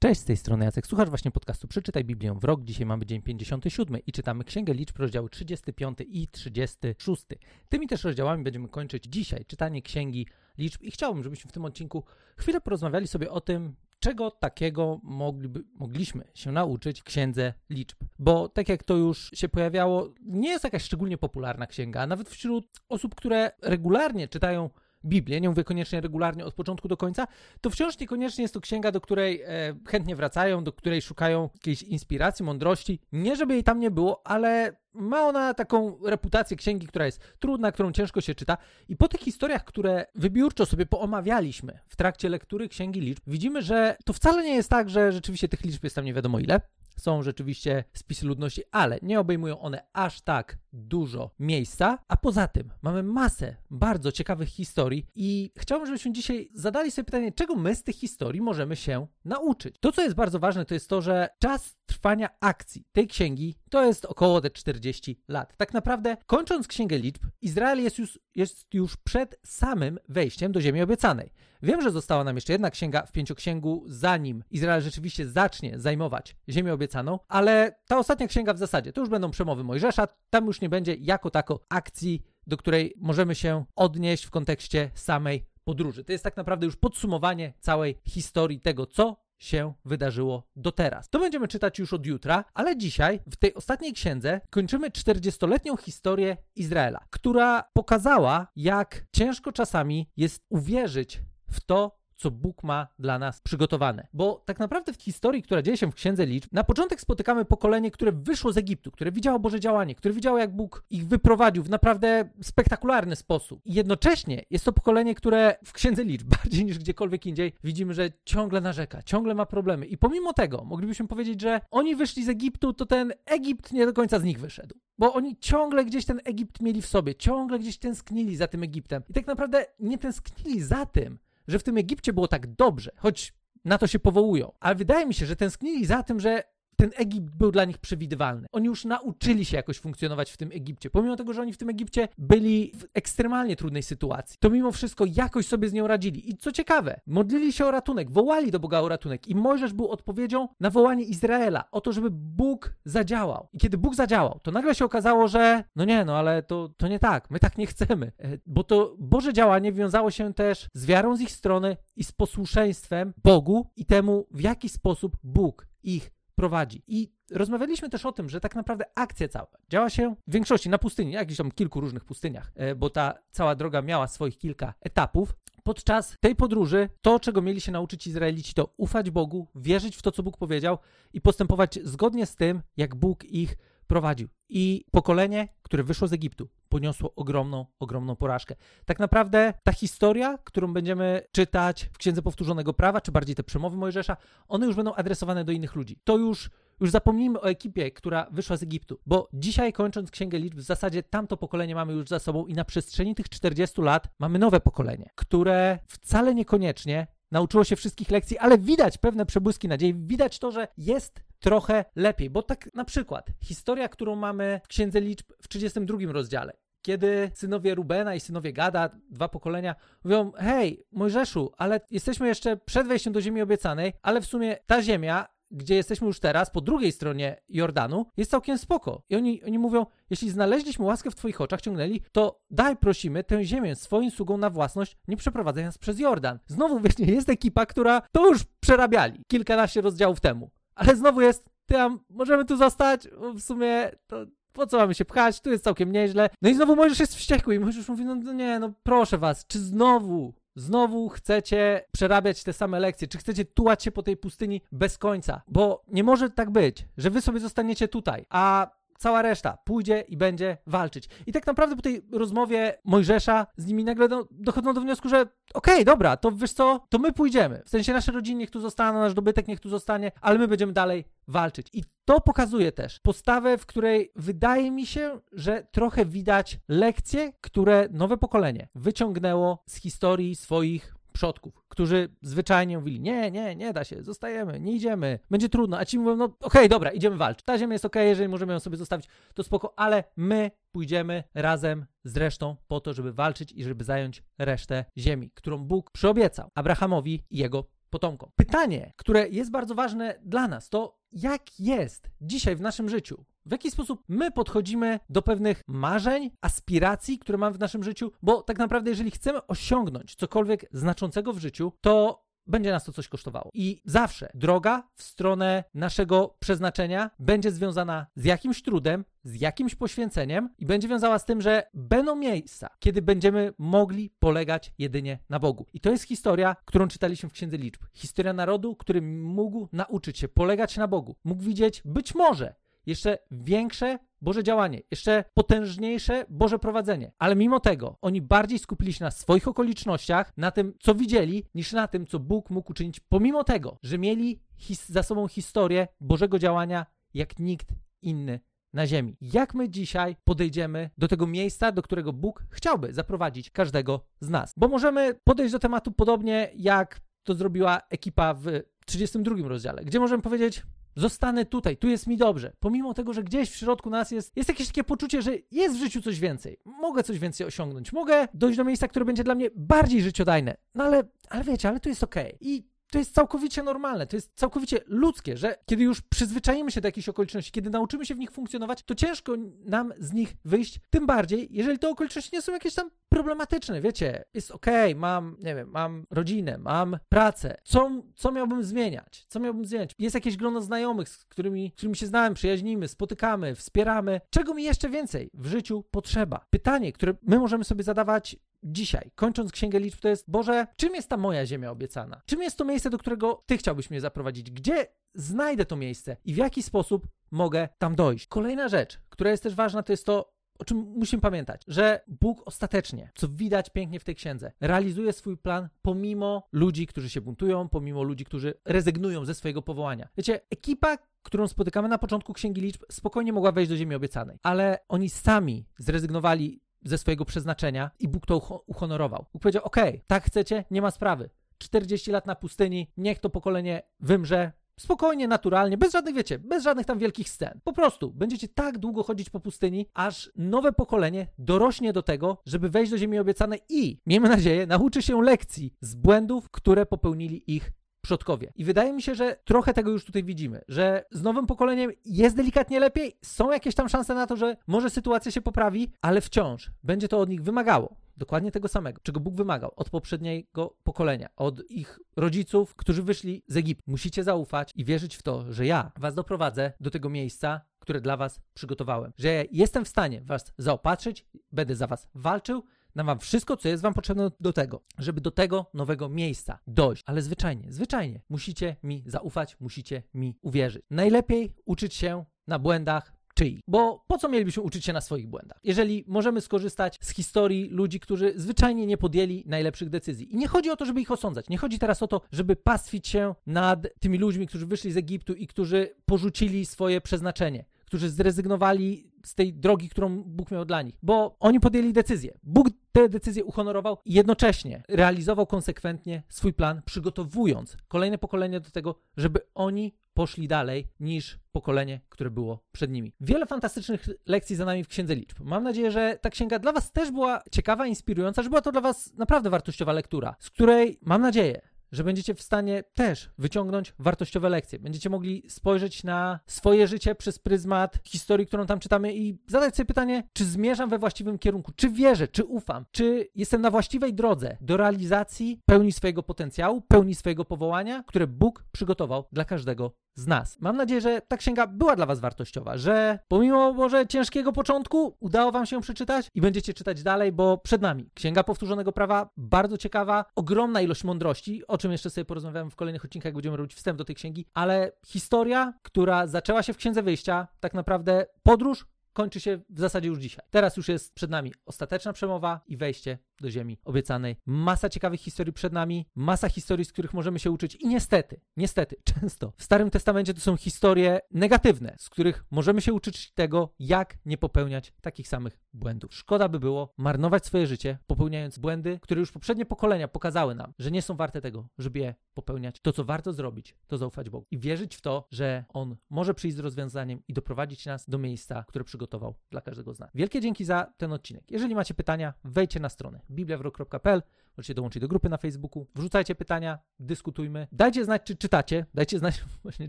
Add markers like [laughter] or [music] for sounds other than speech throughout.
Cześć, z tej strony Jacek. Słuchasz właśnie podcastu Przeczytaj Biblię w rok. Dzisiaj mamy dzień 57 i czytamy Księgę Liczb, rozdziały 35 i 36. Tymi też rozdziałami będziemy kończyć dzisiaj czytanie Księgi Liczb i chciałbym, żebyśmy w tym odcinku chwilę porozmawiali sobie o tym, czego takiego mogliby, mogliśmy się nauczyć w Księdze Liczb. Bo tak jak to już się pojawiało, nie jest jakaś szczególnie popularna księga, nawet wśród osób, które regularnie czytają Biblię, nie mówię koniecznie regularnie od początku do końca, to wciąż niekoniecznie jest to księga, do której e, chętnie wracają, do której szukają jakiejś inspiracji, mądrości. Nie, żeby jej tam nie było, ale ma ona taką reputację księgi, która jest trudna, którą ciężko się czyta. I po tych historiach, które wybiórczo sobie poomawialiśmy w trakcie lektury księgi liczb, widzimy, że to wcale nie jest tak, że rzeczywiście tych liczb jest tam nie wiadomo ile są rzeczywiście spisy ludności, ale nie obejmują one aż tak dużo miejsca. A poza tym mamy masę bardzo ciekawych historii i chciałbym, żebyśmy dzisiaj zadali sobie pytanie, czego my z tych historii możemy się nauczyć. To, co jest bardzo ważne, to jest to, że czas trwania akcji tej księgi to jest około te 40 lat. Tak naprawdę, kończąc księgę liczb, Izrael jest już, jest już przed samym wejściem do ziemi obiecanej. Wiem, że została nam jeszcze jedna księga w pięcioksięgu, zanim Izrael rzeczywiście zacznie zajmować ziemię obiecaną, ale ta ostatnia księga w zasadzie to już będą przemowy Mojżesza, tam już nie będzie jako tako akcji, do której możemy się odnieść w kontekście samej podróży. To jest tak naprawdę już podsumowanie całej historii tego, co się wydarzyło do teraz. To będziemy czytać już od jutra, ale dzisiaj w tej ostatniej księdze kończymy 40-letnią historię Izraela, która pokazała, jak ciężko czasami jest uwierzyć w to, co Bóg ma dla nas przygotowane. Bo tak naprawdę w historii, która dzieje się w Księdze Liczb, na początek spotykamy pokolenie, które wyszło z Egiptu, które widziało Boże działanie, które widziało, jak Bóg ich wyprowadził w naprawdę spektakularny sposób. I jednocześnie jest to pokolenie, które w Księdze Liczb, [laughs] bardziej niż gdziekolwiek indziej, widzimy, że ciągle narzeka, ciągle ma problemy. I pomimo tego, moglibyśmy powiedzieć, że oni wyszli z Egiptu, to ten Egipt nie do końca z nich wyszedł. Bo oni ciągle gdzieś ten Egipt mieli w sobie, ciągle gdzieś tęsknili za tym Egiptem. I tak naprawdę nie tęsknili za tym, że w tym Egipcie było tak dobrze, choć na to się powołują. Ale wydaje mi się, że tęsknili za tym, że ten Egipt był dla nich przewidywalny. Oni już nauczyli się jakoś funkcjonować w tym Egipcie. Pomimo tego, że oni w tym Egipcie byli w ekstremalnie trudnej sytuacji, to mimo wszystko jakoś sobie z nią radzili. I co ciekawe, modlili się o ratunek, wołali do Boga o ratunek. I Mojżesz był odpowiedzią na wołanie Izraela o to, żeby Bóg zadziałał. I kiedy Bóg zadziałał, to nagle się okazało, że no nie, no ale to, to nie tak, my tak nie chcemy. E, bo to Boże działanie wiązało się też z wiarą z ich strony i z posłuszeństwem Bogu i temu, w jaki sposób Bóg ich prowadzi. I rozmawialiśmy też o tym, że tak naprawdę akcja cała działa się w większości na pustyni, jakichś tam kilku różnych pustyniach, e, bo ta cała droga miała swoich kilka etapów. Podczas tej podróży to, czego mieli się nauczyć Izraelici, to ufać Bogu, wierzyć w to, co Bóg powiedział i postępować zgodnie z tym, jak Bóg ich prowadził. I pokolenie, które wyszło z Egiptu, poniosło ogromną, ogromną porażkę. Tak naprawdę ta historia, którą będziemy czytać w Księdze Powtórzonego Prawa, czy bardziej te przemowy Mojżesza, one już będą adresowane do innych ludzi. To już już zapomnijmy o ekipie, która wyszła z Egiptu, bo dzisiaj kończąc Księgę Liczb, w zasadzie tamto pokolenie mamy już za sobą i na przestrzeni tych 40 lat mamy nowe pokolenie, które wcale niekoniecznie nauczyło się wszystkich lekcji, ale widać pewne przebłyski nadziei, widać to, że jest trochę lepiej, bo tak na przykład historia, którą mamy w Księdze Liczb w 32 rozdziale, kiedy synowie Rubena i synowie Gada, dwa pokolenia, mówią: Hej, Mojżeszu, ale jesteśmy jeszcze przed wejściem do ziemi obiecanej, ale w sumie ta ziemia, gdzie jesteśmy już teraz, po drugiej stronie Jordanu, jest całkiem spoko. I oni, oni mówią: Jeśli znaleźliśmy łaskę w Twoich oczach, ciągnęli, to daj, prosimy, tę ziemię swoim sługom na własność, nie przeprowadzaj nas przez Jordan. Znowu, wiesz, jest ekipa, która to już przerabiali kilkanaście rozdziałów temu. Ale znowu jest, ty, możemy tu zostać? W sumie to po co mamy się pchać? Tu jest całkiem nieźle. No i znowu Mojżesz jest wściekły i Mojżesz mówi, no, no nie, no proszę was, czy znowu, znowu chcecie przerabiać te same lekcje? Czy chcecie tułać się po tej pustyni bez końca? Bo nie może tak być, że wy sobie zostaniecie tutaj, a cała reszta pójdzie i będzie walczyć. I tak naprawdę po tej rozmowie Mojżesza z nimi nagle do, dochodzą do wniosku, że okej, okay, dobra, to wiesz co, to my pójdziemy. W sensie nasze rodziny niech tu zostaną, nasz dobytek niech tu zostanie, ale my będziemy dalej walczyć. I to pokazuje też postawę, w której wydaje mi się, że trochę widać lekcje, które nowe pokolenie wyciągnęło z historii swoich przodków, którzy zwyczajnie mówili, nie, nie, nie da się, zostajemy, nie idziemy, będzie trudno, a ci mówią, no okej, okay, dobra, idziemy walczyć. Ta ziemia jest okej, okay, jeżeli możemy ją sobie zostawić, to spoko, ale my pójdziemy razem z resztą po to, żeby walczyć i żeby zająć resztę ziemi, którą Bóg przyobiecał Abrahamowi i jego potomkom. Pytanie, które jest bardzo ważne dla nas, to jak jest dzisiaj w naszym życiu? W jaki sposób my podchodzimy do pewnych marzeń, aspiracji, które mamy w naszym życiu? Bo tak naprawdę, jeżeli chcemy osiągnąć cokolwiek znaczącego w życiu, to będzie nas to coś kosztowało. I zawsze droga w stronę naszego przeznaczenia będzie związana z jakimś trudem, z jakimś poświęceniem i będzie wiązała z tym, że będą miejsca, kiedy będziemy mogli polegać jedynie na Bogu. I to jest historia, którą czytaliśmy w Księdze Liczb. Historia narodu, który mógł nauczyć się polegać na Bogu. Mógł widzieć być może jeszcze większe Boże działanie, jeszcze potężniejsze Boże prowadzenie. Ale mimo tego oni bardziej skupili się na swoich okolicznościach, na tym, co widzieli, niż na tym, co Bóg mógł uczynić, pomimo tego, że mieli za sobą historię Bożego działania jak nikt inny na ziemi. Jak my dzisiaj podejdziemy do tego miejsca, do którego Bóg chciałby zaprowadzić każdego z nas? Bo możemy podejść do tematu podobnie, jak to zrobiła ekipa w 32 rozdziale, gdzie możemy powiedzieć: Zostanę tutaj, tu jest mi dobrze. Pomimo tego, że gdzieś w środku nas jest, jest jakieś takie poczucie, że jest w życiu coś więcej. Mogę coś więcej osiągnąć. Mogę dojść do miejsca, które będzie dla mnie bardziej życiodajne. No ale, ale wiecie, ale to jest okej. Okay. I to jest całkowicie normalne, to jest całkowicie ludzkie, że kiedy już przyzwyczajimy się do jakichś okoliczności, kiedy nauczymy się w nich funkcjonować, to ciężko nam z nich wyjść, tym bardziej, jeżeli te okoliczności nie są jakieś tam problematyczne, wiecie, jest okej, okay, mam, nie wiem, mam rodzinę, mam pracę, co, co miałbym zmieniać, co miałbym zmieniać, jest jakieś grono znajomych, z którymi, z którymi się znałem, przyjaźnimy, spotykamy, wspieramy, czego mi jeszcze więcej w życiu potrzeba? Pytanie, które my możemy sobie zadawać dzisiaj, kończąc Księgę Liczb, to jest, Boże, czym jest ta moja ziemia obiecana? Czym jest to miejsce, do którego Ty chciałbyś mnie zaprowadzić? Gdzie znajdę to miejsce i w jaki sposób mogę tam dojść? Kolejna rzecz, która jest też ważna, to jest to, o czym musimy pamiętać, że Bóg ostatecznie, co widać pięknie w tej księdze, realizuje swój plan pomimo ludzi, którzy się buntują, pomimo ludzi, którzy rezygnują ze swojego powołania. Wiecie, ekipa, którą spotykamy na początku Księgi Liczb, spokojnie mogła wejść do ziemi obiecanej, ale oni sami zrezygnowali ze swojego przeznaczenia i Bóg to uhonorował. Bóg powiedział: OK, tak chcecie, nie ma sprawy. 40 lat na pustyni, niech to pokolenie wymrze, spokojnie, naturalnie, bez żadnych, wiecie, bez żadnych tam wielkich scen. Po prostu będziecie tak długo chodzić po pustyni, aż nowe pokolenie dorośnie do tego, żeby wejść do ziemi obiecanej i, miejmy nadzieję, nauczy się lekcji z błędów, które popełnili ich przodkowie. I wydaje mi się, że trochę tego już tutaj widzimy, że z nowym pokoleniem jest delikatnie lepiej, są jakieś tam szanse na to, że może sytuacja się poprawi, ale wciąż będzie to od nich wymagało dokładnie tego samego, czego Bóg wymagał od poprzedniego pokolenia, od ich rodziców, którzy wyszli z Egiptu. Musicie zaufać i wierzyć w to, że ja was doprowadzę do tego miejsca, które dla was przygotowałem. Że jestem w stanie was zaopatrzyć, będę za was walczył Dam wam wszystko, co jest wam potrzebne do tego, żeby do tego nowego miejsca dojść. Ale zwyczajnie, zwyczajnie musicie mi zaufać, musicie mi uwierzyć. Najlepiej uczyć się na błędach czyich. Bo po co mielibyśmy uczyć się na swoich błędach? Jeżeli możemy skorzystać z historii ludzi, którzy zwyczajnie nie podjęli najlepszych decyzji. I nie chodzi o to, żeby ich osądzać. Nie chodzi teraz o to, żeby pastwić się nad tymi ludźmi, którzy wyszli z Egiptu i którzy porzucili swoje przeznaczenie którzy zrezygnowali z tej drogi, którą Bóg miał dla nich, bo oni podjęli decyzję. Bóg te decyzje uhonorował i jednocześnie realizował konsekwentnie swój plan, przygotowując kolejne pokolenie do tego, żeby oni poszli dalej niż pokolenie, które było przed nimi. Wiele fantastycznych lekcji za nami w Księdze Liczb. Mam nadzieję, że ta księga dla Was też była ciekawa, inspirująca, że była to dla Was naprawdę wartościowa lektura, z której mam nadzieję że będziecie w stanie też wyciągnąć wartościowe lekcje. Będziecie mogli spojrzeć na swoje życie przez pryzmat historii, którą tam czytamy i zadać sobie pytanie, czy zmierzam we właściwym kierunku, czy wierzę, czy ufam, czy jestem na właściwej drodze do realizacji pełni swojego potencjału, pełni swojego powołania, które Bóg przygotował dla każdego z nas. Mam nadzieję, że ta księga była dla Was wartościowa, że pomimo może ciężkiego początku udało Wam się przeczytać i będziecie czytać dalej, bo przed nami Księga Powtórzonego Prawa, bardzo ciekawa, ogromna ilość mądrości, o czym jeszcze sobie porozmawiamy w kolejnych odcinkach, będziemy robić wstęp do tej księgi, ale historia, która zaczęła się w Księdze Wyjścia, tak naprawdę podróż, kończy się w zasadzie już dzisiaj. Teraz już jest przed nami ostateczna przemowa i wejście do ziemi obiecanej. Masa ciekawych historii przed nami, masa historii, z których możemy się uczyć i niestety, niestety, [laughs] często w Starym Testamencie to są historie negatywne, z których możemy się uczyć tego, jak nie popełniać takich samych błędów. Szkoda by było marnować swoje życie, popełniając błędy, które już poprzednie pokolenia pokazały nam, że nie są warte tego, żeby je popełniać. To, co warto zrobić, to zaufać Bogu i wierzyć w to, że On może przyjść z rozwiązaniem i doprowadzić nas do miejsca, które przygotował dla każdego z nas. Wielkie dzięki za ten odcinek. Jeżeli macie pytania, wejdźcie na stronę bibliawrok.pl. Możecie dołączyć do grupy na Facebooku. Wrzucajcie pytania, dyskutujmy. Dajcie znać, czy czytacie. Dajcie znać [laughs] właśnie,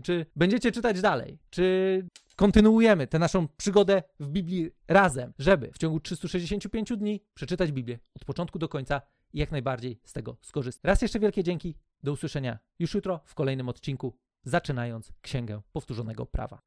czy będziecie czytać dalej. Czy kontynuujemy tę naszą przygodę w Biblii razem, żeby w ciągu 365 dni przeczytać Biblię od początku do końca i jak najbardziej z tego skorzystać. Raz jeszcze wielkie dzięki. Do usłyszenia już jutro w kolejnym odcinku, zaczynając Księgę Powtórzonego Prawa.